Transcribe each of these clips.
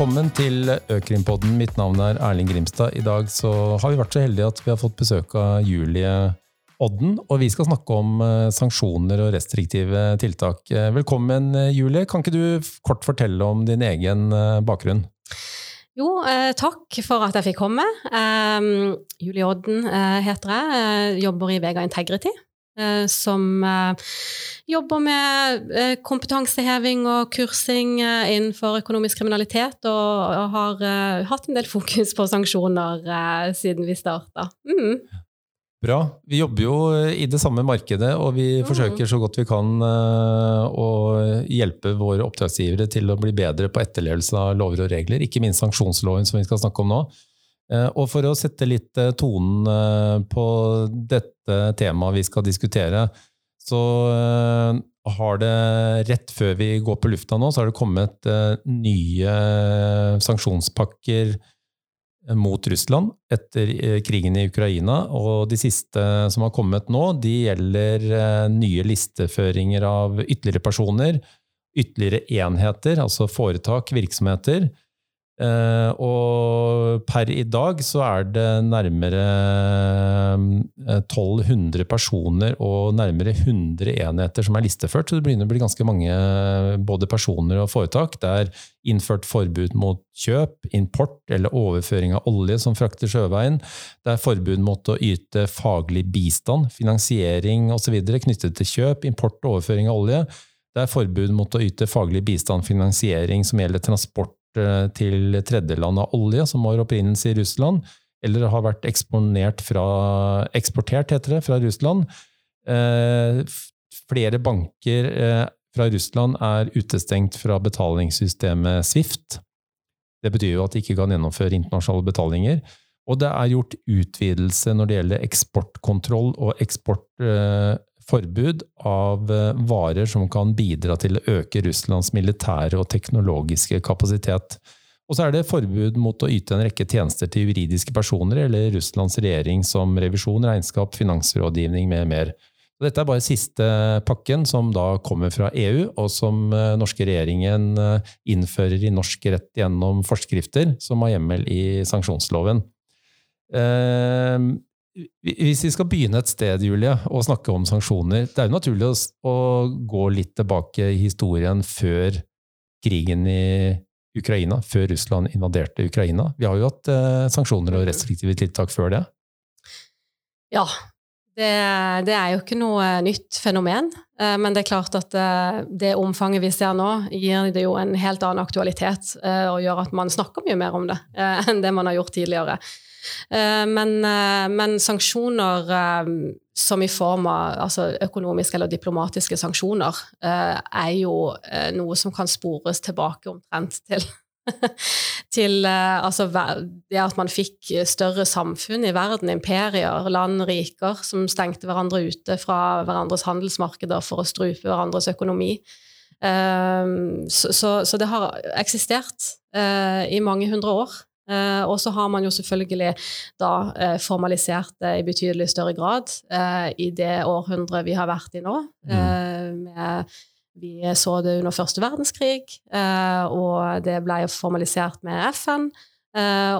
Velkommen til Økrimpodden. Mitt navn er Erling Grimstad. I dag har vi vært så heldige at vi har fått besøk av Julie Odden, og vi skal snakke om eh, sanksjoner og restriktive tiltak. Eh, velkommen, eh, Julie. Kan ikke du kort fortelle om din egen bakgrunn? Jo, takk for at jeg fikk komme. Eh, Julie Odden heter jeg. Jobber i Vega Integrity. Eh, som eh, jobber med eh, kompetanseheving og kursing innenfor økonomisk kriminalitet, og har hatt en del fokus på sanksjoner siden vi starta. Mm. Bra. Vi jobber jo i det samme markedet, og vi mm. forsøker så godt vi kan å hjelpe våre oppdragsgivere til å bli bedre på etterlevelse av lover og regler, ikke minst sanksjonsloven som vi skal snakke om nå. Eh, og for å sette litt eh, tonen eh, på dette temaet vi skal diskutere, så har det rett før vi går på lufta nå, så har det kommet nye sanksjonspakker mot Russland etter krigen i Ukraina. Og de siste som har kommet nå, de gjelder nye listeføringer av ytterligere personer, ytterligere enheter, altså foretak, virksomheter, Uh, og per i dag så er det nærmere 1200 eh, personer og nærmere 100 enheter som er listeført, så det begynner å bli ganske mange både personer og foretak. Det er innført forbud mot kjøp, import eller overføring av olje som frakter sjøveien. Det er forbud mot å yte faglig bistand, finansiering osv. knyttet til kjøp, import og overføring av olje. Det er forbud mot å yte faglig bistand, finansiering som gjelder transport Eh, til tredjeland av olje som har opprinnelse i Russland, eller har vært fra, eksportert heter det, fra Russland. Eh, flere banker eh, fra Russland er utestengt fra betalingssystemet Swift. Det betyr jo at de ikke kan gjennomføre internasjonale betalinger. Og det er gjort utvidelse når det gjelder eksportkontroll og eksport forbud av eh, varer som kan bidra til å øke Russlands militære og teknologiske kapasitet. Og så er det forbud mot å yte en rekke tjenester til juridiske personer eller Russlands regjering som revisjon, regnskap, finansrådgivning med mer. Dette er bare siste pakken som da kommer fra EU, og som eh, norske regjeringen eh, innfører i norsk rett gjennom forskrifter som har hjemmel i sanksjonsloven. Hvis vi skal begynne et sted, Julie, og snakke om sanksjoner Det er jo naturlig å, å gå litt tilbake i historien før krigen i Ukraina, før Russland invaderte Ukraina. Vi har jo hatt eh, sanksjoner og restriktive tiltak før det. Ja. Det, det, er jo ikke noe nytt fenomen. Eh, men det er klart at eh, det omfanget vi ser nå, gir det jo en helt annen aktualitet eh, og gjør at man snakker mye mer om det eh, enn det man har gjort tidligere. Eh, men, eh, men, sanksjoner eh, som i form av altså økonomiske eller diplomatiske sanksjoner, er jo noe som kan spores tilbake omtrent til til altså, det at man fikk større samfunn i verden, imperier, land, riker, som stengte hverandre ute fra hverandres handelsmarkeder for å strupe hverandres økonomi. Så, så, så det har eksistert i mange hundre år. Uh, og så har man jo selvfølgelig da uh, formalisert det i betydelig større grad uh, i det århundret vi har vært i nå. Mm. Med, vi så det under første verdenskrig, og det ble formalisert med FN.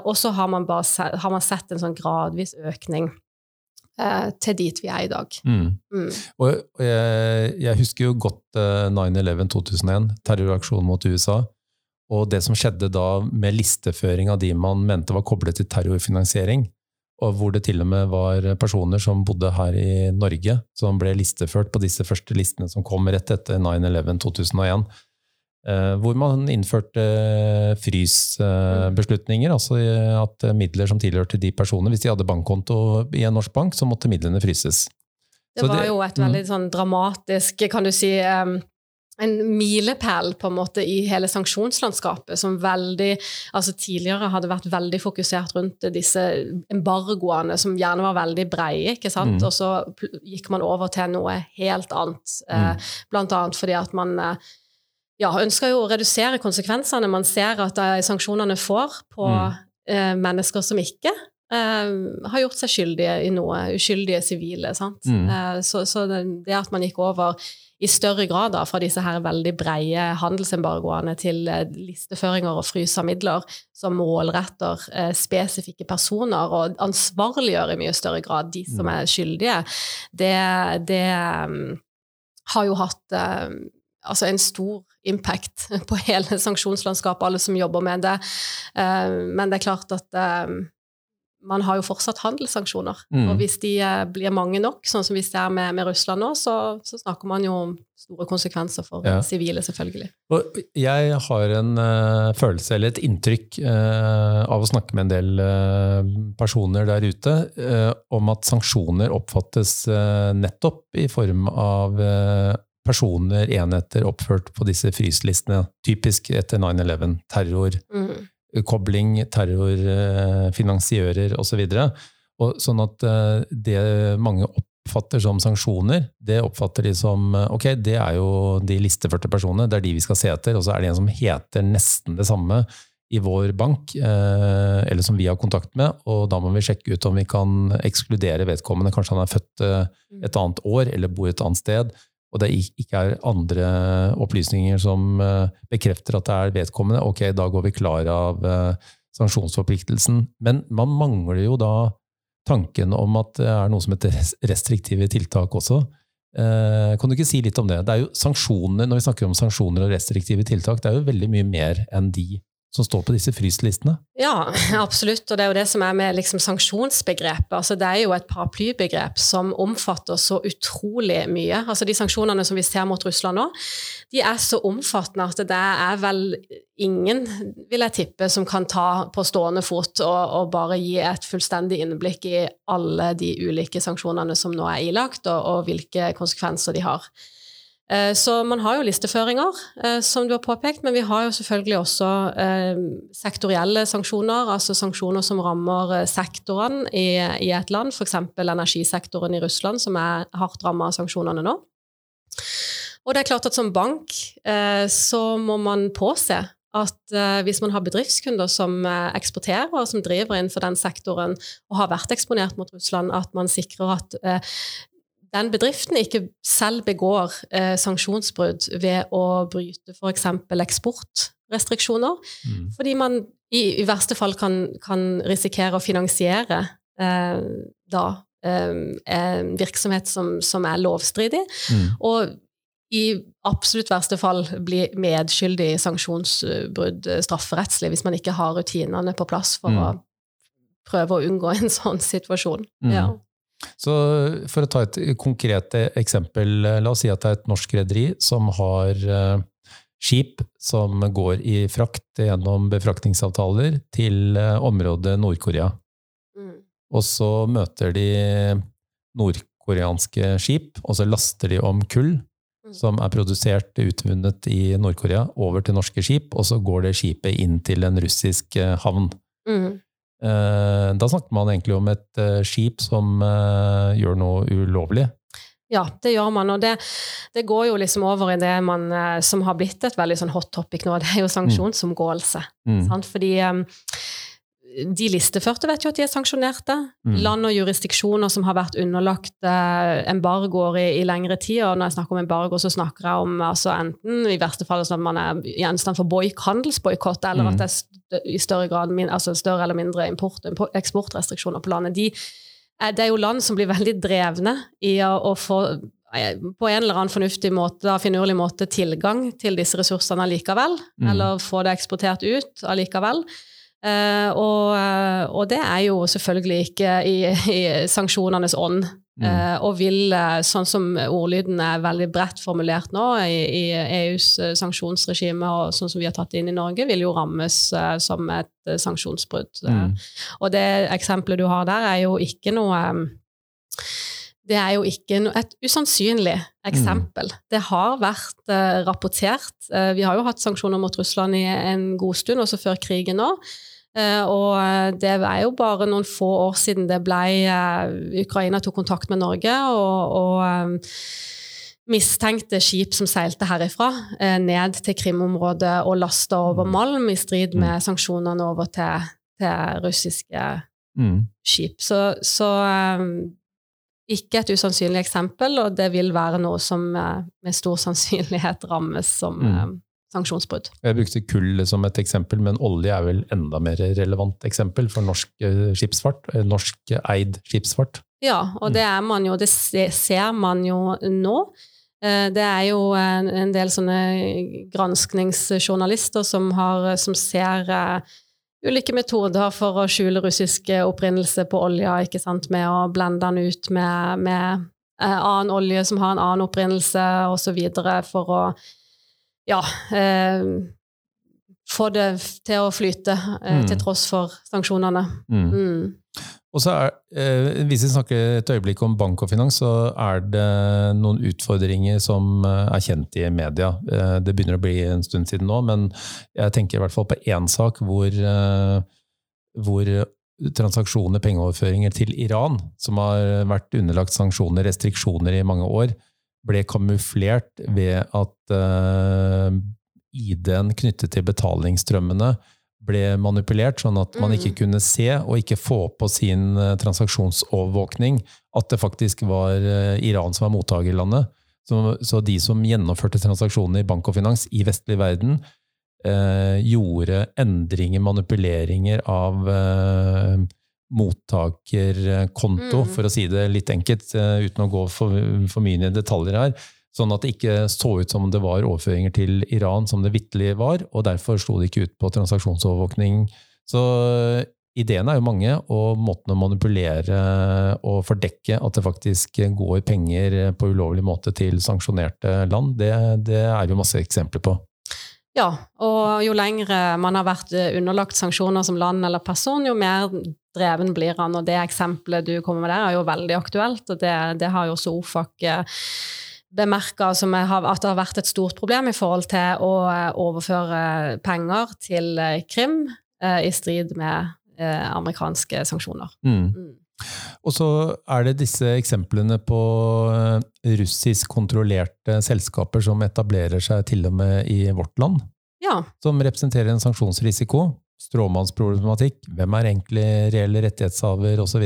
og så har man, bare har man sett en sånn gradvis økning til dit vi er i dag. Mm. Mm. Og, og jeg, jeg, husker jo godt 9-11 2001, terroraksjonen mot USA. Og det som skjedde da med listeføring av de man mente var koblet til terrorfinansiering, og hvor det til og med var personer som bodde her i Norge, som ble listeført på disse første listene som kom rett etter 9-11-2001. Eh, hvor man innførte frysbeslutninger, altså at midler som tilhørte de personene Hvis de hadde bankkonto i en norsk bank, så måtte midlene fryses. Det var jo et veldig sånn dramatisk, kan du si, en milepæl på en måte i hele sanksjonslandskapet, som veldig altså tidligere hadde vært veldig fokusert rundt disse embargoene, som gjerne var veldig breie, ikke sant? Mm. og så gikk man over til noe helt annet. Eh, mm. Eh, blant annet fordi at man eh, ja, ønsker jo å redusere konsekvensene man ser at sanksjonene får på mm. eh, mennesker som ikke har gjort seg skyldige i noe. Uskyldige sivile. sant? Mm. så, så det, det at man gikk over i større grad da, fra disse her veldig breie handelsembargoene til uh, listeføringer og frys av midler som målretter eh, spesifikke personer og ansvarliggjør i mye større grad de som mm. er skyldige, det, det um, har jo hatt um, altså en stor impact på hele sanksjonslandskapet, alle som jobber med det. Uh, men det er klart at man har jo fortsatt handelssanksjoner. Mm. Og hvis de eh, blir mange nok, sånn som vi ser med, med Russland nå, så, så, snakker man jo om store konsekvenser for sivile, selvfølgelig. Og jeg har en uh, følelse, eller et inntrykk, uh, av å snakke med en del uh, personer der ute, om at sanksjoner oppfattes nettopp i form av personer, enheter oppført på disse fryslistene. Typisk etter 9-11. Terror. Mm kobling, terrorfinansiører osv. Så sånn at eh, det mange oppfatter som sanksjoner, det oppfatter de som eh, ok, det er jo de listeførte personene, det er de vi skal se etter. Og så er det en som heter nesten det samme i vår bank, eh, eller som vi har kontakt med, og da må vi sjekke ut om vi kan ekskludere vedkommende. Kanskje han er født et annet år eller bor et annet sted og det ikke er andre opplysninger som eh, bekrefter at det er vedkommende, ok, da går vi klar av eh, sanksjonsforpliktelsen. Men man mangler jo da tanken om at det er noe som heter restriktive tiltak også. Eh, kan du ikke si litt om det? Det er jo sanksjoner, Når vi snakker om sanksjoner og restriktive tiltak, det er jo veldig mye mer enn de som står på disse fryslistene? Ja, absolutt. Og det er jo det som er med liksom sanksjonsbegrepet. Altså, det er jo et paraplybegrep som omfatter så utrolig mye. Altså, de sanksjonene som vi ser mot Russland nå, de er så omfattende at det er vel ingen, vil jeg tippe, som kan ta på stående fot og, og bare gi et fullstendig innblikk i alle de ulike sanksjonene som nå er ilagt, og, og hvilke konsekvenser de har. Eh, så man har jo listeføringer, eh, som du har påpekt, men vi har jo selvfølgelig også eh, sektorielle sanksjoner, altså sanksjoner som rammer sektoren i, et land, f.eks. energisektoren i Russland, som er hardt rammet av sanksjonene nå. Og det er klart at som bank så må man påse at hvis man har bedriftskunder som eksporterer, og som driver innenfor den sektoren og har vært eksponert mot Russland, at man sikrer at den bedriften ikke selv begår eh, sanksjonsbrudd ved å bryte f.eks. eksportrestriksjoner, mm. fordi man i, i, verste fall kan, kan risikere å finansiere eh, da eh, en virksomhet som, som er lovstridig, mm. og i absolutt verste fall bli medskyldig i sanksjonsbrudd eh, strafferettslig hvis man ikke har rutinene på plass for mm. å prøve å unngå en sånn situasjon. Mm. Ja. Så For å ta et konkret eksempel, la oss si at det er et norsk rederi som har eh, skip som går i frakt gjennom befraktningsavtaler til eh, området Nord-Korea. Mm. Og så møter de nordkoreanske skip, og så laster de om kull mm. som er produsert utvunnet i Nord-Korea, over til norske skip, og så går det skipet inn til en russisk eh, havn. Mm. Eh, da snakker man egentlig om et eh, skip som eh, gjør noe ulovlig. Ja, det gjør man, og det, det, går jo liksom over i det man, som har blitt et veldig sånn hot topic nå, det er jo mm. sanksjonsomgåelse. Mm. Fordi um, de listeførte vet jo at de er sanksjonerte. Mm. Land og jurisdiksjoner som har vært underlagt eh, embargoer i, i, lengre tid. Og når jeg snakker om embargo, så snakker jeg om altså, enten i verste fall sånn at man er gjenstand for boik, handelsboikott, eller mm. at det er i større grad min, altså større eller mindre import- og eksportrestriksjoner på landet. De, eh, det er jo land som blir veldig drevne i å, å få eh, på en eller annen fornuftig måte, finurlig måte tilgang til disse ressursene allikevel. Mm. Eller få det eksportert ut allikevel. Uh, og, eh, og, det er jo selvfølgelig ikke i, i sanksjonenes ånd. Mm. Uh, og vil, sånn som ordlyden er veldig bredt formulert nå i, i, EUs sanksjonsregime, og sånn som vi har tatt inn i Norge, vil jo rammes uh, som et sanksjonsbrudd. Mm. og det eksempelet du har der, er jo ikke noe det er jo ikke et usannsynlig eksempel. Mm. Det har vært uh, rapportert. Uh, vi har jo hatt sanksjoner mot Russland i en god stund, også før krigen nå. Uh, og det er jo bare noen få år siden det ble Ukraina tok kontakt med Norge, og, og mistenkte skip som seilte herifra, ned til Krim-området og lasta over mm. malm, i strid med mm. sanksjonene over til, til russiske Mm. skip. Så, så eh, ikke et usannsynlig eksempel, og det vil være noe som eh, med stor sannsynlighet rammes som Mm. Sanksjonsbrudd. Jeg brukte kull som et eksempel, men olje er vel enda mer relevant eksempel for norsk eh, skipsfart. eh, Norsk eid skipsfart. Ja, og det man jo, det ser man jo nå. Eh, Det er jo en, del sånne granskningsjournalister som, har, som ser ulike metoder for å skjule russisk opprinnelse på olja, ikke sant, med å blende den ut med, med annen olje som har en annen opprinnelse, videre, for å ja, eh, få det til å flyte, eh, Mm. til tross for sanksjonene. Mm. Mm. Og så er, eh, Hvis vi snakker et øyeblikk om bank og finans, så er det noen utfordringer som eh, er kjent i media. Eh, Det begynner å bli en stund siden nå, men jeg tenker i hvert fall på én sak hvor, eh, hvor transaksjoner, pengeoverføringer til Iran, som har vært underlagt sanksjoner, restriksjoner i mange år, ble kamuflert ved at uh, ID-en knyttet til betalingsstrømmene ble manipulert, sånn at man Mm. ikke kunne se og ikke få på sin eh, transaksjonsovervåkning at det faktisk var eh, Iran som var mottakerlandet. Så, så de som gjennomførte transaksjoner i bank og finans i vestlig verden, eh, gjorde endringer, manipuleringer av eh, mottakerkonto, Mm. for å si det litt enkelt, eh, uten å gå for, for mye i detaljer her. Sånn at det ikke så ut som det var overføringer til Iran som det vitterlig var, og derfor slo det ikke ut på transaksjonsovervåkning. Så ideene er jo mange, og måten å manipulere og fordekke at det faktisk går penger på ulovlig måte til sanksjonerte land, det, det er jo masse eksempler på. Ja, og jo lengre man har vært underlagt sanksjoner som land eller person, jo mer dreven blir han. Og det eksempelet du kommer med der, er jo veldig aktuelt, og det, det har jo også OFAC bemerka jeg har, at det har vært et stort problem i forhold til å eh, overføre penger til eh, Krim eh, i strid med eh, amerikanske sanksjoner. Mm. Mm. Og så er det disse eksemplene på eh, russisk kontrollerte selskaper som etablerer seg til og med i vårt land, Ja. som representerer en sanksjonsrisiko, stråmannsproblematikk, hvem er egentlig reelle rettighetshaver osv.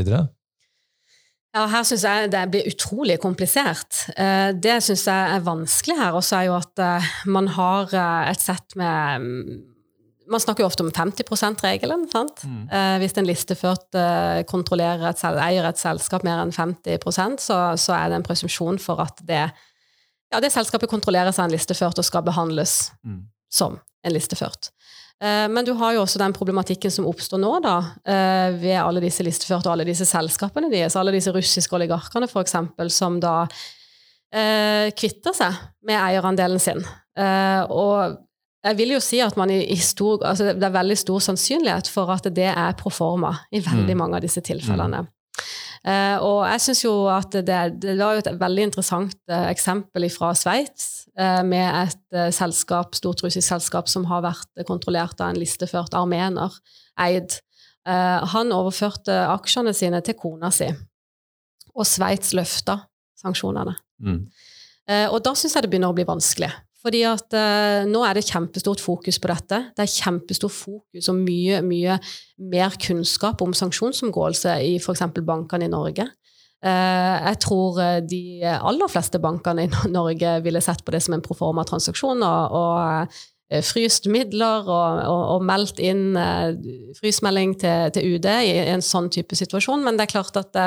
Ja, her syns jeg det blir utrolig komplisert. Eh, Det syns jeg er vanskelig her også, er jo at eh, man har et sett med mm, Man snakker jo ofte om 50 %-regelen. sant? Mm. Eh, Hvis en listeført eh, kontrollerer et, selv, eier et selskap mer enn 50 så, så er det en presumsjon for at det, ja, det selskapet kontrolleres av en listeført og skal behandles Mm. som en listeført. Eh, Men du har jo også den problematikken som oppstår nå, da, eh, ved alle disse listeførte og alle disse selskapene deres, alle disse russiske oligarkene f.eks., som da eh, kvitter seg med eierandelen sin. Eh, og jeg vil jo si at man i, i stor, altså det er veldig stor sannsynlighet for at det er pro forma i veldig Mm. mange av disse tilfellene. Uh, og jeg syns jo at det, det var jo et veldig interessant uh, eksempel fra Sveits, uh, med et selskap, stort russisk selskap som har vært kontrollert av en listeført armener, eid. Han overførte aksjene sine til kona si, og Sveits løfta sanksjonene. Mm. Og da syns jeg det begynner å bli vanskelig. Fordi at eh, nå er det kjempestort fokus på dette. Det er kjempestort fokus og mye, mye mer kunnskap om sanksjonsomgåelse i f.eks. bankene i Norge. Eh, jeg tror eh, de aller fleste bankene i Norge ville sett på det som en proforma-transaksjon og, og eh, fryst midler og, og, og meldt inn eh, frysmelding til, til UD i en sånn type situasjon. Men det er klart at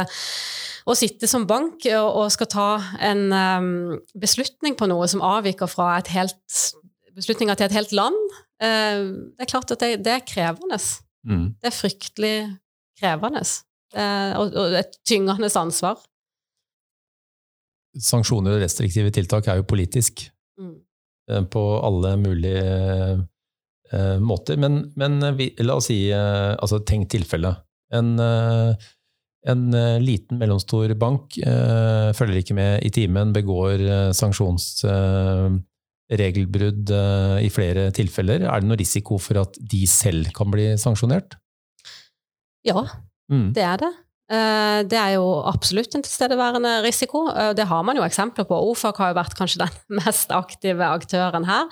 eh, å sitte som bank og, og skal ta en em, beslutning på noe som avviker fra et helt, beslutninger til et helt land, eh, det er klart at det, det er krevende. Mm. Det er fryktelig krevende. Eh, og, og et tyngende ansvar. Sanksjoner og restriktive tiltak er jo politisk. Mm. eh, på alle mulige måter. Men, men vi, la oss si altså Tenk tilfelle. En, eh, en eh, liten, mellomstor bank eh, følger ikke med i timen, begår eh, sanksjonsregelbrudd i flere tilfeller. Er det noe risiko for at de selv kan bli sanksjonert? Ja, Mm. det er det. Eh, Det er jo absolutt en tilstedeværende risiko. Det har man jo eksempler på. OFAC har jo vært kanskje den mest aktive aktøren her.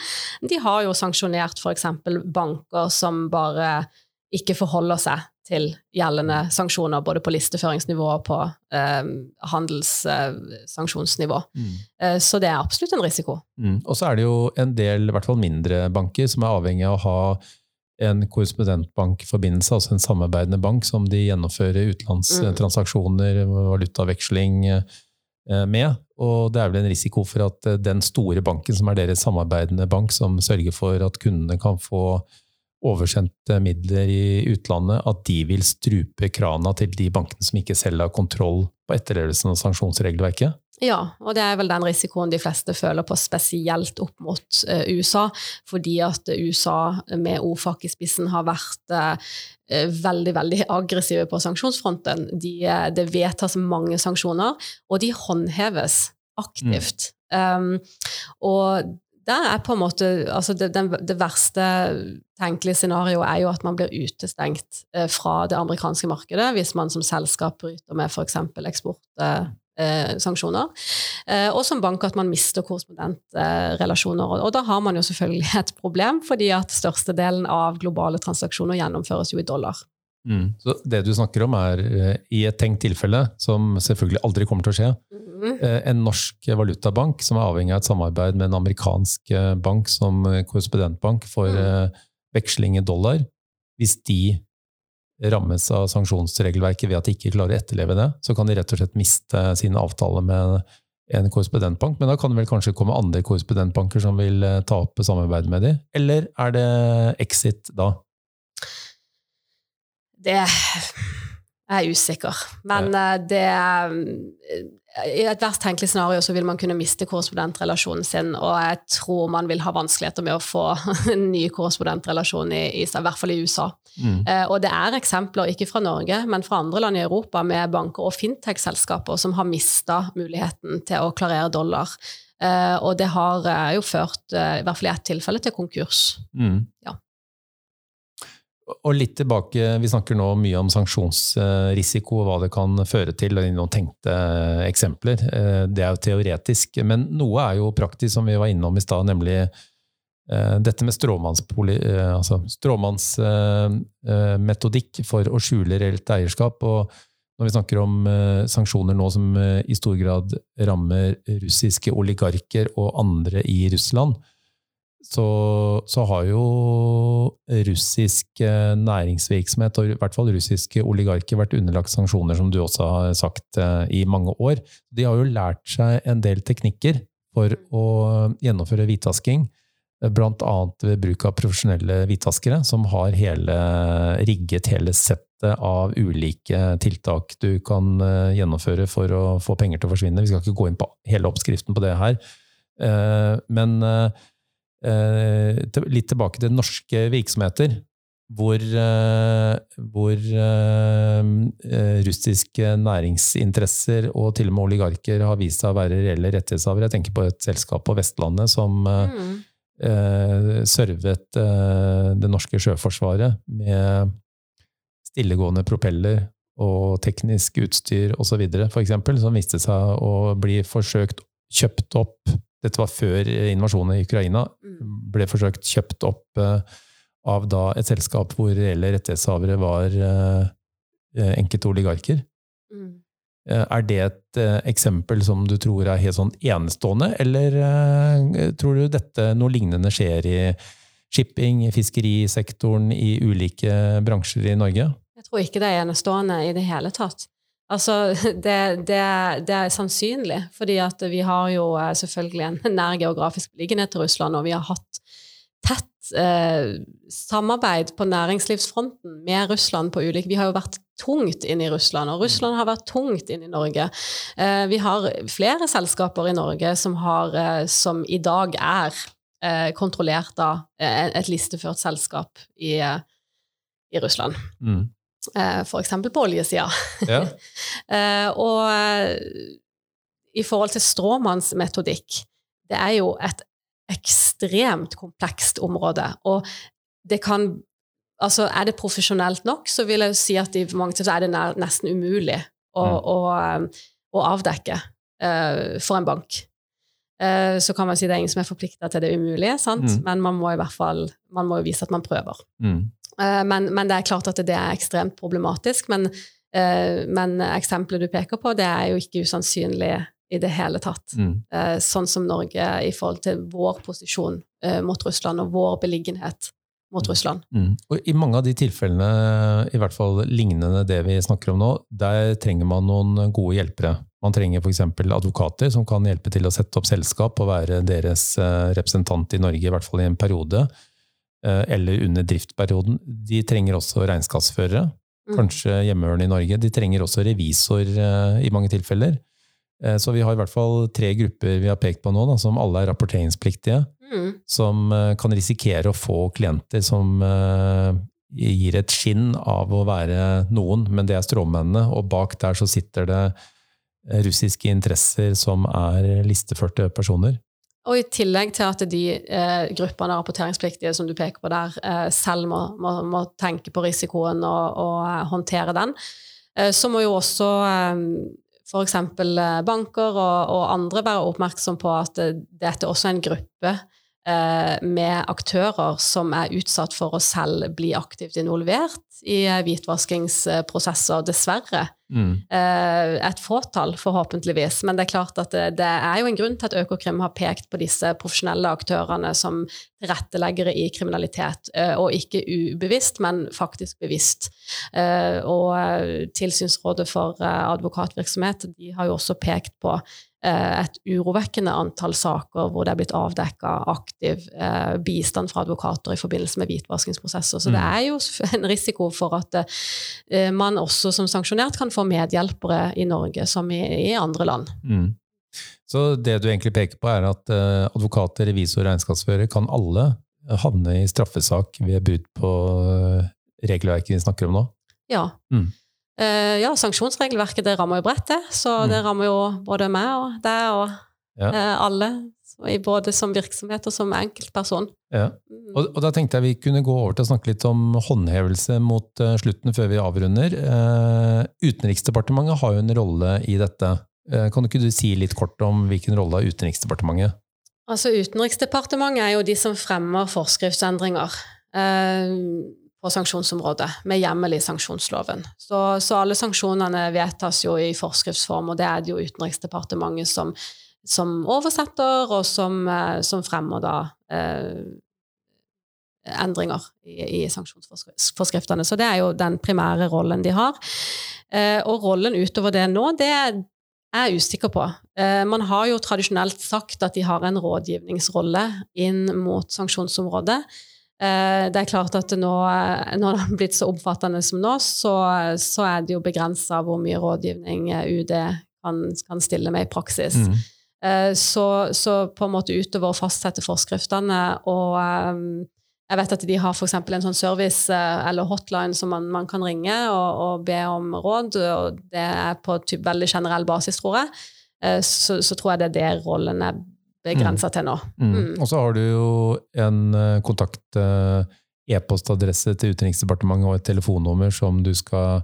De har jo sanksjonert f.eks. banker som bare ikke forholder seg til gjeldende sanksjoner, både på listeføringsnivå og på eh, handelssanksjonsnivå. Mm. Eh, så det er absolutt en risiko. Mm. Og så er det jo en del, i hvert fall mindre banker, som er avhengig av å ha en korrespondentbankforbindelse, altså en samarbeidende bank som de gjennomfører utenlandstransaksjoner, mm. valutaveksling eh, med. Og det er vel en risiko for at eh, den store banken, som er deres samarbeidende bank, som sørger for at kundene kan få oversendte midler i utlandet, at de vil strupe krana til de bankene som ikke selv har kontroll på etterlevelsen av sanksjonsregelverket? Ja, og det er vel den risikoen de fleste føler på, spesielt opp mot uh, USA. Fordi at USA med OFAC i spissen har vært uh, veldig veldig aggressive på sanksjonsfronten. De, uh, det vedtas mange sanksjoner, og de håndheves aktivt. Mm. Um, og der er på en måte altså det, den, det, verste tenkelige scenarioet er jo at man blir utestengt eh, fra det amerikanske markedet hvis man som selskap bryter med f.eks. eksportsanksjoner. Eh, eh, og som bank at man mister korrespondentrelasjoner. Og da har man jo selvfølgelig et problem, fordi at størstedelen av globale transaksjoner gjennomføres jo i dollar. Mm. Så det du snakker om, er eh, i et tenkt tilfelle, som selvfølgelig aldri kommer til å skje, mm. en norsk valutabank som er avhengig av et samarbeid med en amerikansk eh, bank som korrespondentbank for mm. veksling i dollar. Hvis de rammes av sanksjonsregelverket ved at de ikke klarer å etterleve det, så kan de rett og slett miste sine avtaler med en korrespondentbank. Men da kan det vel kanskje komme andre korrespondentbanker som vil ta opp samarbeid med dem? Eller er det exit da? Det er usikker. Men. Eh, det eh, I et verst tenkelig scenario så vil man kunne miste korrespondentrelasjonen sin, og jeg tror man vil ha vanskeligheter med å få en ny korrespondentrelasjon, i, i, hvert fall i USA. Mm. Eh, og det er eksempler, ikke fra Norge, men fra andre land i Europa, med banker og fintech-selskaper som har mista muligheten til å klarere dollar. Og det har jo ført, i hvert fall i ett tilfelle, til konkurs. Mm. Ja. Og litt tilbake, Vi snakker nå mye om sanksjonsrisiko og hva det kan føre til. og noen tenkte eksempler. Eh, det er jo teoretisk. Men noe er jo praktisk, som vi var innom i stad, nemlig eh, dette med eh, stråmannsmetodikk altså for å skjule reelt eierskap. og Når vi snakker om sanksjoner nå som i stor grad rammer russiske oligarker og andre i Russland, så, så, har jo russisk eh, næringsvirksomhet, og i hvert fall russiske oligarker, vært underlagt sanksjoner, som du også har sagt, eh, i mange år. De har jo lært seg en del teknikker for å gjennomføre hvitvasking, blant annet ved bruk av profesjonelle hvitvaskere, som har hele, rigget hele settet av ulike tiltak du kan gjennomføre for å få penger til å forsvinne. Vi skal ikke gå inn på hele oppskriften på det her. Men Eh, litt tilbake til norske virksomheter, hvor, eh, hvor eh, russiske næringsinteresser og til og med oligarker har vist seg å være reelle rettighetshavere. Jeg tenker på et selskap på Vestlandet som mm. servet det norske sjøforsvaret med stillegående propeller og teknisk utstyr osv., f.eks., som viste seg å bli forsøkt kjøpt opp dette var før invasjonen i Ukraina. Mm. Ble forsøkt kjøpt opp uh, av da et selskap hvor reelle rettighetshavere var uh, enkelte oligarker. Mm. Er det et eksempel som du tror er helt sånn enestående, eller tror du dette noe lignende skjer i shipping, fiskerisektoren, i ulike bransjer i Norge? Jeg tror ikke det er enestående i det hele tatt. Altså, det, det, det, er sannsynlig, fordi at vi har jo eh, selvfølgelig en nær geografisk beliggenhet til Russland, og vi har hatt tett eh, samarbeid på næringslivsfronten med Russland på ulike Vi har jo vært tungt inn i Russland, og Russland har vært tungt inn i Norge. Eh, vi har flere selskaper i Norge som, har, eh, som i dag er eh, kontrollert av eh, et listeført selskap i, i Russland. Mm. Eh, F.eks. på oljesida. Ja. Eh, og eh, i forhold til stråmannsmetodikk, det er jo et ekstremt komplekst område. Og det kan Altså, er det profesjonelt nok, så vil jeg jo si at i mange tilfeller er det nesten umulig å, mm. å, å avdekke uh, for en bank. Uh, så kan man si det er ingen som er forplikta til det umulige, sant? Mm. men man må i hvert fall man må vise at man prøver. Mm. Men, men, det er klart at det er ekstremt problematisk. Men, men eksempelet du peker på, det er jo ikke usannsynlig i det hele tatt. Mm. Sånn som Norge i forhold til vår posisjon mot Russland og vår beliggenhet mot Russland. Mm. Og I mange av de tilfellene, i hvert fall lignende det vi snakker om nå, der trenger man noen gode hjelpere. Man trenger f.eks. advokater som kan hjelpe til å sette opp selskap og være deres eh, representant i Norge, i hvert fall i en periode, eh, eller under driftperioden, De trenger også regnskapsførere, mm. kanskje hjemmehørende i Norge. De trenger også revisor eh, i mange tilfeller. Så vi har i hvert fall tre grupper vi har pekt på nå, da, som alle er rapporteringspliktige. Mm. Som kan risikere å få klienter som gir et skinn av å være noen, men det er stråmennene. Og bak der så sitter det russiske interesser som er listeførte personer. Og i tillegg til at de eh, gruppene rapporteringspliktige som du peker på der, eh, selv må, må, må, tenke på risikoen og, og eh, håndtere den, eh, så må jo også eh, f.eks. Eh, banker og, og, andre være oppmerksom på at dette også er en gruppe Eh, med aktører som er utsatt for å selv bli aktivt involvert i hvitvaskingsprosesser, dessverre. Mm. Eh, et fåtall, forhåpentligvis. Men det er klart at det, det, er jo en grunn til at Økokrim har pekt på disse profesjonelle aktørene som tilretteleggere i kriminalitet, eh, og ikke ubevisst, men faktisk bevisst. Og Tilsynsrådet for advokatvirksomhet de har jo også pekt på Eh, et urovekkende antall saker hvor det er blitt avdekka aktiv eh, bistand fra advokater i forbindelse med hvitvaskingsprosesser. Så mm. det er jo en risiko for at eh, man også som sanksjonert kan få medhjelpere i Norge som i, andre land. Mm. Så det du egentlig peker på, er at eh, advokater, revisor og regnskapsfører kan alle havne i straffesak ved brudd på eh, regelverket vi snakker om nå? Ja. Mm. Uh, ja, sanksjonsregelverket det rammer jo bredt, det. Så mm. det rammer jo både meg og deg og ja. uh, alle. både som virksomhet og som enkeltperson. Ja. Mm. Og, og, da tenkte jeg vi kunne gå over til å snakke litt om håndhevelse mot uh, slutten før vi avrunder. Utenriksdepartementet har jo en rolle i dette. kan ikke du si litt kort om hvilken rolle har Utenriksdepartementet? Altså Utenriksdepartementet er jo de som fremmer forskriftsendringer. Uh, på sanksjonsområdet, med hjemmel i sanksjonsloven. Så, så, alle sanksjonene vedtas jo i forskriftsform, og det er det jo Utenriksdepartementet som, som oversetter, og som, eh, som fremmer da eh, endringer i, i, sanksjonsforskriftene. Så det er jo den primære rollen de har. Eh, og rollen utover det nå, det er jeg usikker på. Eh, man har jo tradisjonelt sagt at de har en rådgivningsrolle inn mot sanksjonsområdet. Eh, det er klart at nå, eh, når det har blitt så omfattende som nå, så, så er det jo begrensa hvor mye rådgivning eh, UD kan, kan, stille med i praksis. Mm. Så, så, på en måte utover å fastsette forskriftene og jeg vet at de har f.eks. en sånn service eller hotline som man, man kan ringe og, og, be om råd, og det er på typ veldig generell basis, tror jeg. Så, så tror jeg det er det rollen er begrensa til nå. Mm. Mm. Og så har du jo en eh, kontakt eh, e-postadresse til Utenriksdepartementet og et telefonnummer som du skal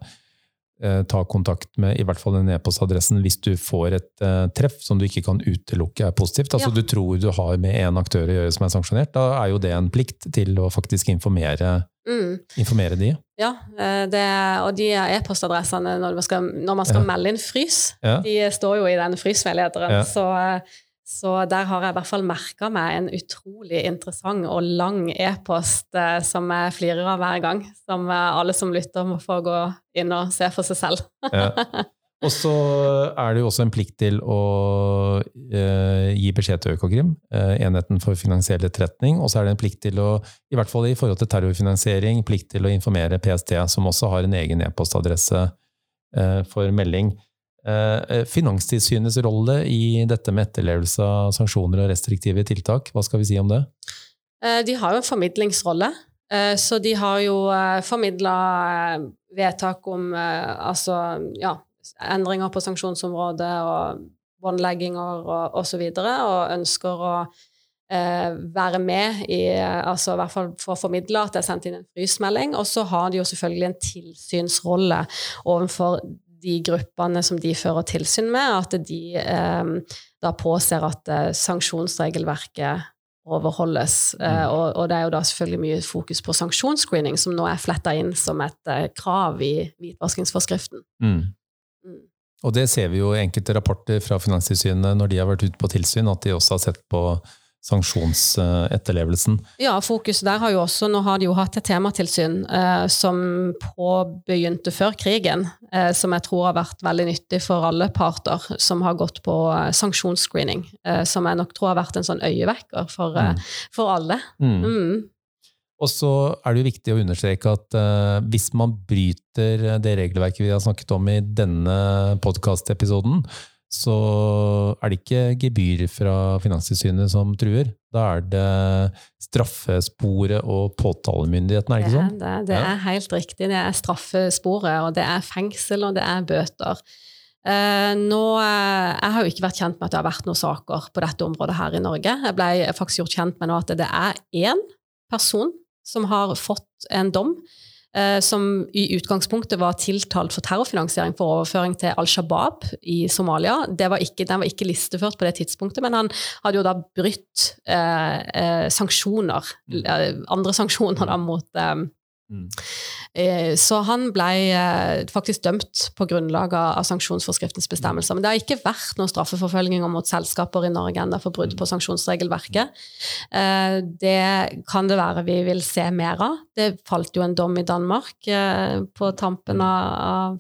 eh, ta kontakt med, i hvert fall den e-postadressen, hvis du får et eh, treff som du ikke kan utelukke er positivt. Altså ja. du tror du har med en aktør å gjøre som er sanksjonert. Da er jo det en plikt til å faktisk informere, mm. informere de. Ja, eh, det, og de e-postadressene når, når, man skal ja. melde inn frys, ja. de står jo i den frysveilederen. Så så der har jeg i hvert fall merka meg en utrolig interessant og lang e-post eh, som jeg flirer av hver gang. Som eh, alle som lytter, må få gå inn og se for seg selv. ja. Og så er det jo også en plikt til å eh, gi beskjed til Økokrim, eh, enheten for finansiell etterretning. Og så er det en plikt til å, i hvert fall i forhold til terrorfinansiering, plikt til å informere PST, som også har en egen e-postadresse eh, for melding. Eh, eh, Finanstilsynets rolle i dette med etterlevelse av sanksjoner og restriktive tiltak, hva skal vi si om det? Eh, de har jo en formidlingsrolle. Så de har jo formidla vedtak om altså, ja, endringer på sanksjonsområdet og båndlegginger og osv., og, og ønsker å være med i altså i hvert fall for å formidle at det er sendt inn en frysmelding. Og så har de jo selvfølgelig en tilsynsrolle overfor de gruppene som de fører tilsyn med, at de eh, da påser at eh, sanksjonsregelverket overholdes. Mm. Og, og, det er jo da selvfølgelig mye fokus på sanksjonsscreening, som nå er fletta inn som et uh, krav i hvitvaskingsforskriften. Mm. Mm. Og det ser vi jo i enkelte rapporter fra Finanstilsynet når de har vært ute på tilsyn, at de også har sett på sanksjonsetterlevelsen. Ja, fokuset der har jo også Nå har de jo hatt et tematilsyn eh, som påbegynte før krigen, eh, som jeg tror har vært veldig nyttig for alle parter som har gått på eh, sanksjonsscreening. Eh, som jeg nok tror har vært en sånn øyevekker for, eh, mm. for alle. Mm. Mm. Og så er det jo viktig å understreke at uh, hvis man bryter det regelverket vi har snakket om i denne podkastepisoden, så er det ikke gebyr fra Finanstilsynet som truer. Da er det straffesporet og påtalemyndigheten, er det ikke sånn? Det, det, det ja. er helt riktig. Det er straffesporet, og det er fengsel, og det er bøter. Eh, nå, eh, jeg har jo ikke vært kjent med at det har vært noen saker på dette området her i Norge. Jeg ble faktisk gjort kjent med nå at det er én person som har fått en dom som i utgangspunktet var tiltalt for terrorfinansiering for overføring til Al Shabaab i Somalia. Var ikke, den var ikke listeført på det tidspunktet, men han hadde jo da brutt eh, eh sanksjoner, mm. eh, andre sanksjoner da mot eh, Mm. Eh, så han ble eh, faktisk dømt på grunnlag av sanksjonsforskriftens bestemmelser. Men det har ikke vært noen straffeforfølginger mot selskaper i Norge ennå for brudd på mm. sanksjonsregelverket. Eh, det kan det være vi vil se mer av. Det falt jo en dom i Danmark på tampen mm. av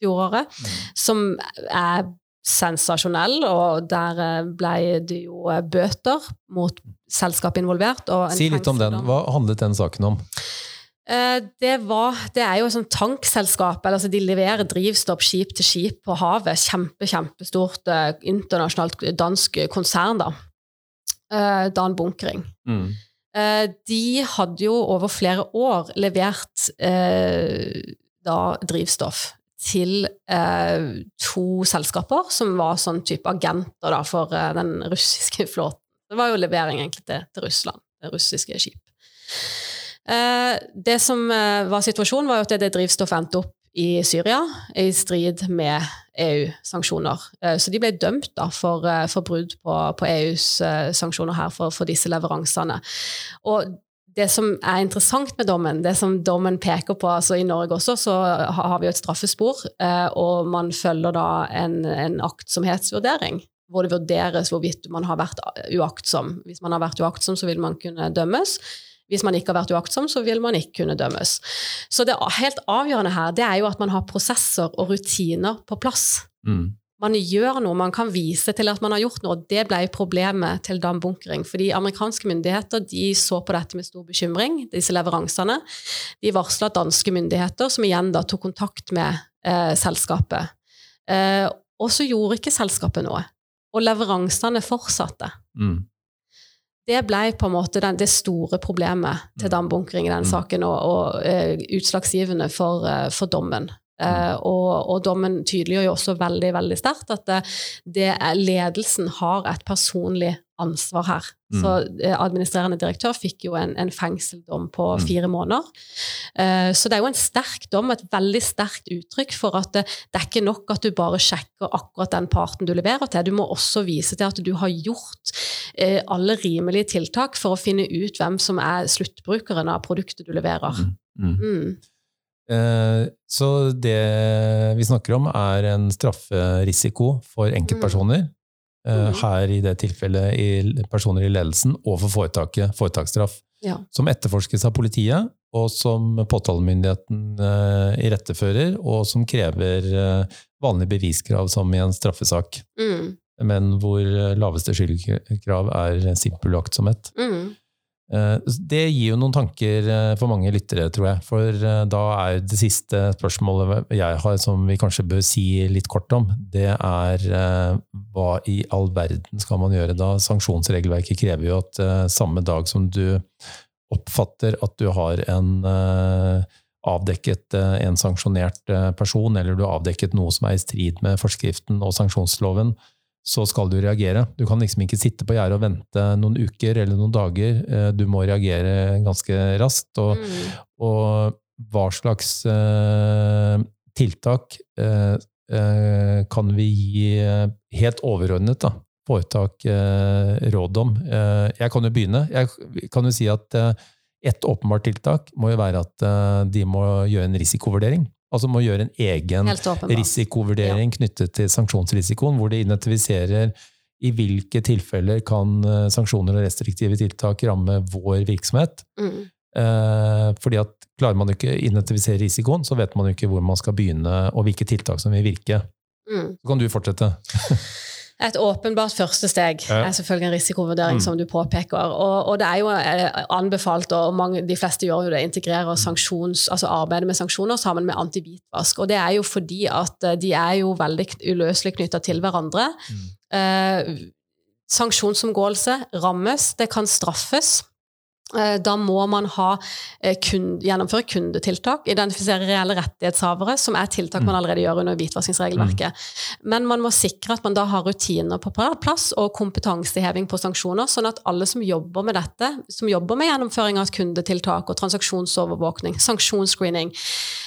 fjoråret, som er sensasjonell, og der ble det jo bøter mot selskap involvert. si litt om den. Hva handlet den saken om? Eh, det, var, det, er jo et sånt tankselskap. altså De leverer drivstoff skip til skip på havet. Kjempe, kjempestort eh, internasjonalt dansk konsern. da. Eh, Dan Bunkering. Mm. De hadde jo over flere år levert da drivstoff til to selskaper som var sånn type agenter da, for den russiske flåten. Det var jo levering egentlig til, til Russland, det russiske skip. Eh, det som eh, var situasjonen, var at det drivstoffet endte opp i Syria i strid med EU-sanksjoner. Eh, så de ble dømt da, for, for brudd på, på, EUs sanksjoner her for, for, disse leveransene. Og det som er interessant med dommen, det som dommen peker på altså I Norge også så har vi jo et straffespor, og man følger da en, en aktsomhetsvurdering hvor det vurderes hvorvidt man har vært uaktsom. Hvis man har vært uaktsom, så vil man kunne dømmes. Hvis man ikke har vært uaktsom, så vil man ikke kunne dømmes. Så det helt avgjørende her det er jo at man har prosesser og rutiner på plass. Mm. Man gjør noe, man kan vise til at man har gjort noe. og Det ble problemet til Dan Bunkering. fordi amerikanske myndigheter de så på dette med stor bekymring, disse leveransene. De varsla danske myndigheter, som igjen da tok kontakt med eh, selskapet. Eh, og så gjorde ikke selskapet noe. Og leveransene fortsatte. Mm det ble på en måte den, det store problemet til dambunkering i den mm. saken, og, og uh, utslagsgivende for, uh, for dommen. Uh, og, og, dommen tydeliggjør jo også veldig veldig sterkt at det, det er, ledelsen har et personlig ansvar her. Mm. Så eh, administrerende direktør fikk jo en, en fengseldom på mm. fire måneder. Uh, så det er jo en sterk dom, et veldig sterkt uttrykk for at det, det, er ikke nok at du bare sjekker akkurat den parten du leverer til, du må også vise til at du har gjort uh, alle rimelige tiltak for å finne ut hvem som er sluttbrukeren av produktet du leverer. Mm. mm. Uh, så det vi snakker om, er en strafferisiko for enkeltpersoner. Mm. Her i det tilfellet i personer i ledelsen overfor foretaket, foretaksstraff. Ja. Som etterforskes av politiet, og som påtalemyndigheten uh, irettefører, og som krever uh, vanlige beviskrav som i en straffesak. Mm. Men hvor laveste skyldkrav er simpel aktsomhet. Mm. Eh, det gir jo noen tanker eh, for mange lyttere, tror jeg. For eh, da er det siste spørsmålet jeg har som vi kanskje bør si litt kort om, det er hva i all verden skal man gjøre da? Sanksjonsregelverket krever jo at samme dag som du oppfatter at du har en avdekket en sanksjonert person, eller du har avdekket noe som er i strid med forskriften og sanksjonsloven, så skal du reagere. Du kan liksom ikke sitte på gjerdet og vente noen uker eller noen dager. Eh, du må reagere ganske raskt. Og, mm. og hva slags uh, tiltak uh, uh, kan vi gi helt overordnet da, foretak råd om? Jeg kan jo begynne. Jeg kan jo si at et åpenbart tiltak må jo være at de må gjøre en risikovurdering. Altså må gjøre en egen risikovurdering knyttet til sanksjonsrisikoen, hvor de identifiserer i hvilke tilfeller kan eh, sanksjoner og restriktive tiltak ramme vår virksomhet. Mm. Eh, fordi at Klarer man ikke å identifisere risikoen, så vet man jo ikke hvor man skal begynne, og hvilke tiltak som vil virke. Mm. Så kan du fortsette. Et åpenbart første steg er selvfølgelig en risikovurdering, mm. som du påpeker. Og, og, det er jo eh, anbefalt, og mange, de fleste gjør jo det, integrerer sanksjons, altså arbeidet med sanksjoner sammen med antibitvask. Og det er jo fordi at eh, de er jo veldig uløselig knytta til hverandre. Mm. Eh, sanksjonsomgåelse rammes, det kan straffes. Eh, da må man ha, eh, gjennomføre kundetiltak, identifisere reelle rettighetshavere, som er tiltak man mm. allerede gjør under hvitvaskingsregelverket. Mm. Men man må sikre at man da har rutiner på plass og kompetanseheving på sanksjoner, sånn at alle som jobber med dette, som jobber med gjennomføring av kundetiltak og transaksjonsovervåkning, sanksjonsscreening,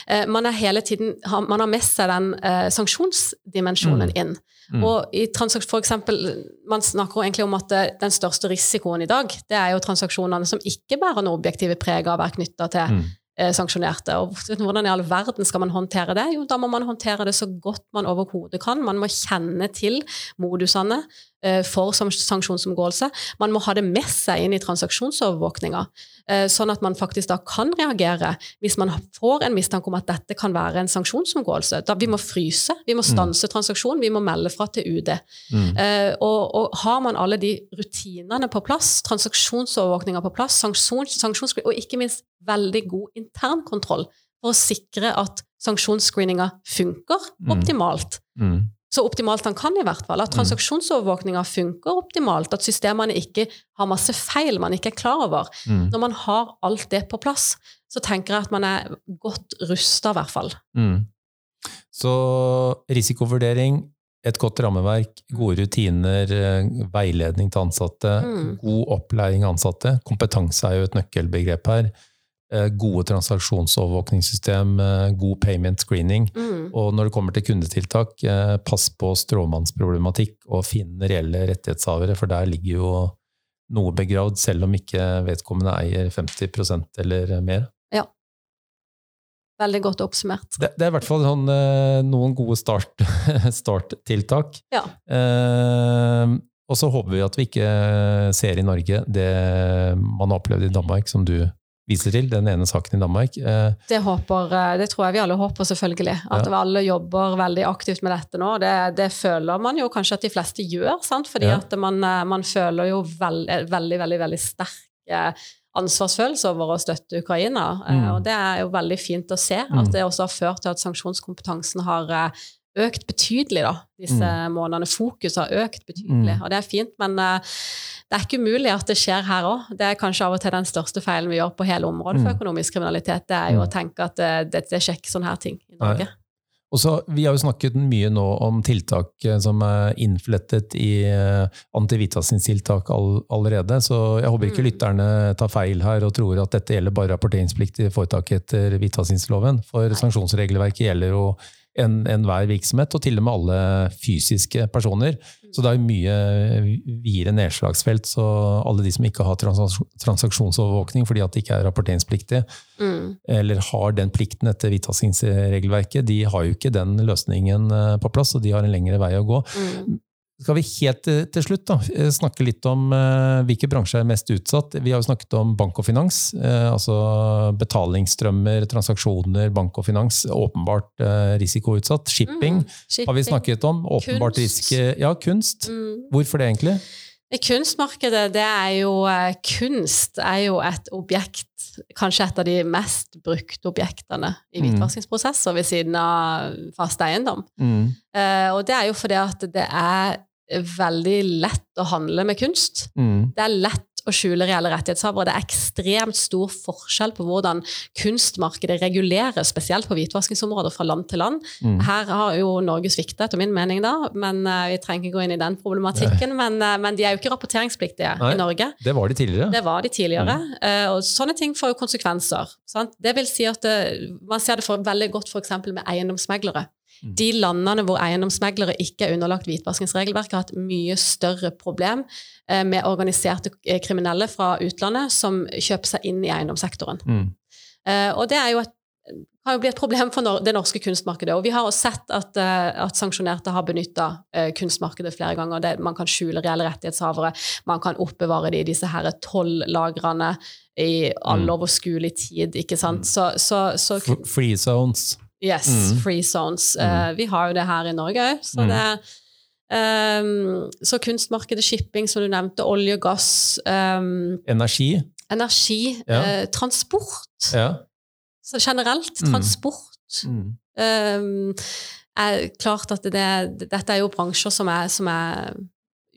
eh, har hele tiden, man har med seg den sanksjonsdimensjonen mm. inn. Mm. Og i for eksempel, Man snakker egentlig om at den største risikoen i dag det er jo transaksjonene som ikke bærer noe objektive preg av å være knytta til mm. Eh, sanksjonerte. Og hvordan i all verden skal man håndtere det? Jo, da må man håndtere det så godt man overhodet kan. Man må kjenne til modusene Eh, for sanksjonsomgåelse. Man må ha det med seg inn i transaksjonsovervåkninga, eh, sånn at man faktisk da kan reagere hvis man får en mistanke om at dette kan være en sanksjonsomgåelse. Da vi må fryse, vi må mm. stanse transaksjonen, vi må melde fra til UD. Mm. Eh, og, og, har man alle de rutinene på plass, transaksjonsovervåkninga på plass, sanksjons, sanksjons, og ikke minst veldig god internkontroll for å sikre at sanksjonsscreeninga funker mm. optimalt, mm så optimalt han kan, i hvert fall. At mm. transaksjonsovervåkninga funker optimalt. At systemene ikke har masse feil man ikke er klar over. Mm. Når man har alt det på plass, så tenker jeg at man er godt rusta, i hvert fall. Mm. Så risikovurdering, et godt rammeverk, gode rutiner, eh, veiledning til ansatte, mm. god opplæring av ansatte. Kompetanse er jo et nøkkelbegrep her. Eh, gode transaksjonsovervåkningssystem, eh, god payment screening. Mm. Og når det kommer til kundetiltak, eh, pass på stråmannsproblematikk og finn reelle rettighetshavere, for der ligger jo noe begravd, selv om ikke vedkommende eier 50% eller mer. Ja. Veldig godt oppsummert. Det, det er i hvert fall sånn, noen gode start, starttiltak. Ja. Eh, og så håper vi at vi ikke ser i Norge det man har opplevd i Danmark, som du viser til, den ene saken i Danmark. Eh, det, håper, eh, det tror jeg vi alle håper, selvfølgelig. At ja. alle jobber veldig aktivt med dette nå. Det, det, føler man jo kanskje at de fleste gjør, sant? fordi ja. at man, eh, man, føler jo veld, veldig, veldig, veldig sterk ansvarsfølelse over å støtte Ukraina. Mm. Og det er jo veldig fint å se at mm. det også har ført til at sanksjonskompetansen har økt betydelig da, disse mm. månedene. Fokuset har økt betydelig, mm. og det er fint. Men uh, det er ikke umulig at det skjer her òg. Det er kanskje av og til den største feilen vi gjør på hele området for mm. økonomisk kriminalitet. Det er jo å mm. tenke at det, det, det skjer ikke sånne her ting i Norge. Nei. Og så, Vi har jo snakket mye nå om tiltak eh, som er innflettet i antihvitvaskingstiltak all, allerede, så jeg håper ikke mm. lytterne tar feil her og tror at dette gjelder bare rapporteringsplikt i foretaket etter hvitvaskingsloven. For sanksjonsregelverket gjelder jo enhver en virksomhet, og til og med alle fysiske personer. Så det er mye videre nedslagsfelt. Så alle de som ikke har transaksjonsovervåkning fordi at de ikke er rapporteringspliktige, mm. eller har den plikten etter hvitvaskingsregelverket, de har jo ikke den løsningen eh, på plass, og de har en lengre vei å gå. Mm skal vi helt til slutt da, eh, snakke litt om uh, hvilke bransjer er mest utsatt. Vi har jo snakket om bank og finans. Uh, altså betalingsstrømmer, transaksjoner, bank og finans. Åpenbart risikoutsatt. Shipping, mm, shipping, har vi snakket om. Åpenbart kunst. Riske, ja, kunst. Mm. Hvorfor det, egentlig? Kunstmarkedet, det er jo Kunst er jo et objekt Kanskje et av de mest brukte objektene i mm. hvitvaskingsprosesser ved siden av fast eiendom. Mm. og det er jo fordi at det er veldig lett å handle med kunst. Mm. Det er lett å skjule reelle rettighetshavere. Det er ekstremt stor forskjell på hvordan kunstmarkedet reguleres, spesielt på hvitvaskingsområder fra land til land. Mm. Her har jo Norge sviktet, etter min mening, da, men uh, vi trenger ikke gå inn i den problematikken. Men, uh, men, de er jo ikke rapporteringspliktige Nei, i Norge. Det var de tidligere. Det var de tidligere. Mm. Uh, og sånne ting får jo konsekvenser. Sant? Det vil si at det, Man ser det for, veldig godt f.eks. med eiendomsmeglere. Mm. De landene hvor eiendomsmeglere ikke er underlagt hvitvaskingsregelverket, har hatt mye større problem eh, med organiserte eh, kriminelle fra utlandet som kjøper seg inn i eiendomssektoren. Mm. Eh, og det er jo et, kan jo bli et problem for det norske kunstmarkedet. Og vi har også sett at, at sanksjonerte har benytta kunstmarkedet flere ganger. Det, man kan skjule reelle rettighetshavere, man kan oppbevare de i disse her toll-lagrene i all Mm. overskuelig tid, ikke sant. Mm. Så, så, så F- Free zones. Yes, Mm. free zones. Mm. Eh, vi har jo det her i Norge òg, så Mm. det ehm, Så kunstmarkedet, shipping, som du nevnte, olje og gass, um, Energi. energi, Ja. Uh, transport. Ja. Så generelt, Mm. transport Mm. Um, er klart at det, dette er jo bransjer som er, som er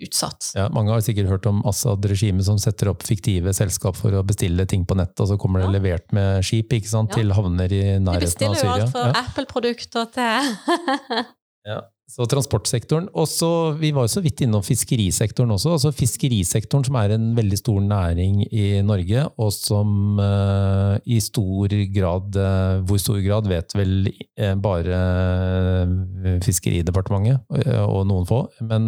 utsatt. Ja, mange har sikkert hørt om Assad-regimet som setter opp fiktive selskap for å bestille ting på nettet, og så kommer det Ja. levert med skip ikke sant, Ja. til havner i nærheten av Syria. De bestiller jo alt fra Ja. Apple-produkter til Ja. Så transportsektoren. Og så, vi var jo så vidt innom fiskerisektoren også. altså Fiskerisektoren som er en veldig stor næring i Norge, og som uh, i stor grad uh, Hvor stor grad vet vel uh, bare Fiskeridepartementet og noen få. Men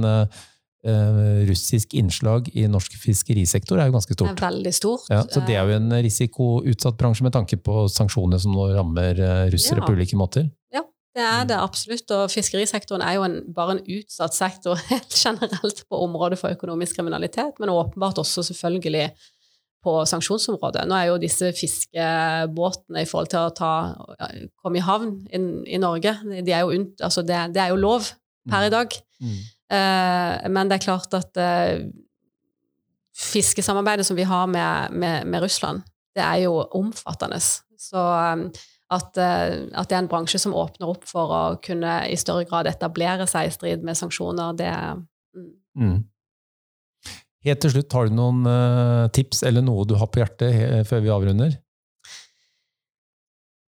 russisk innslag i norsk fiskerisektor er jo ganske stort. Det er veldig stort. Ja, så det er jo en risikoutsatt bransje med tanke på sanksjoner som nå rammer eh, russere Ja. på ulike måter. Ja, Det er det absolutt, og fiskerisektoren er jo en, bare en utsatt sektor helt generelt på området for økonomisk kriminalitet, men åpenbart også selvfølgelig på sanksjonsområdet. Nå er jo disse fiskebåtene i forhold til å ta, komme i havn i, i Norge, de er jo altså det, det er jo lov per i dag. Mm. Eh, men det er klart at eh, fiskesamarbeidet som vi har med, med, med Russland, det er jo omfattende. Så eh, at, at det er en bransje som åpner opp for å kunne i større grad etablere seg i strid med sanksjoner, det mm. Mm. Helt til slutt, har du noen tips eller noe du har på hjertet før vi avrunder?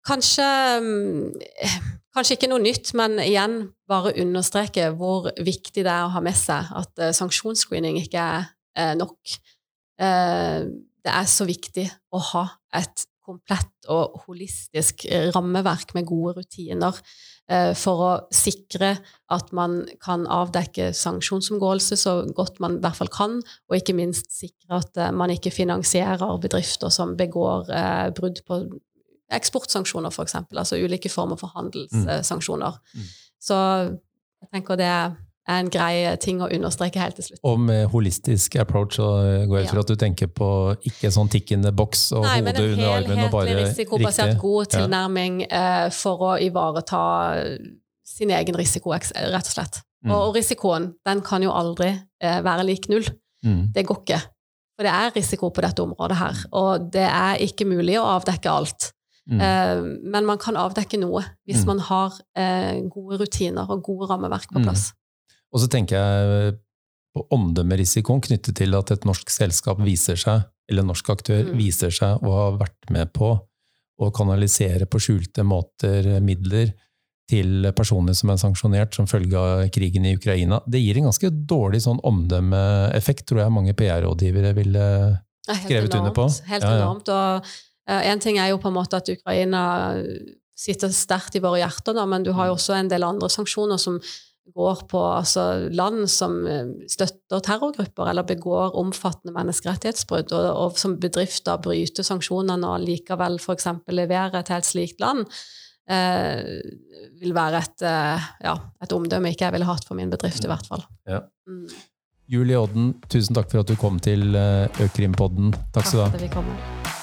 Kanskje, mm, kanskje ikke noe nytt, men igjen bare understreke hvor viktig det er å ha med seg at eh, sanksjonsscreening ikke er eh, nok. Eh, det er så viktig å ha et komplett og holistisk rammeverk med gode rutiner for å sikre at man kan avdekke sanksjonsomgåelse så godt man i hvert fall kan, og ikke minst sikre at man ikke finansierer bedrifter som begår brudd på eksportsanksjoner, eksempel, altså ulike former for handelssanksjoner. Mm. Så jeg tenker det er en grei ting å understreke helt til slutt. Og med holistisk approach så går jeg Ja. fra at du tenker på ikke sånn tikkende boks og Nei, hodet under armen og bare helhetlig risikobasert riktig. god tilnærming ja. for å ivareta sin egen risiko, rett og slett. Mm. Og, og risikoen, den kan jo aldri eh, være lik null. Mm. Det går ikke. For det er risiko på dette området her, og det er ikke mulig å avdekke alt. Mm. Eh, men man kan avdekke noe hvis Mm. man har eh, gode rutiner og gode rammeverk på Mm. plass. Og så tenker jeg på omdømmerisikoen knyttet til at et norsk selskap viser seg, eller en norsk aktør Mm. viser seg å ha vært med på å kanalisere på skjulte måter midler til personer som er sanksjonert som følge av krigen i Ukraina. Det gir en ganske dårlig sånn omdømmeeffekt, tror jeg mange PR-rådgivere ville Skrevet under på. Helt Ja, ja. enormt. Og én ting er jo på en måte at Ukraina sitter sterkt i våre hjerter, da, men du har jo Mm. også en del andre sanksjoner som går på altså, land som eh, støtter terrorgrupper eller begår omfattende menneskerettighetsbrudd, og, og som bedrifter bryter sanksjonene og likevel f.eks. leverer til et slikt land, eh, vil være et, eh, ja, et omdømme ikke jeg ville hatt for min bedrift, i hvert fall. Ja. Mm. Julie Odden, tusen takk for at du kom til eh, Økrimpodden. Takk skal du ha.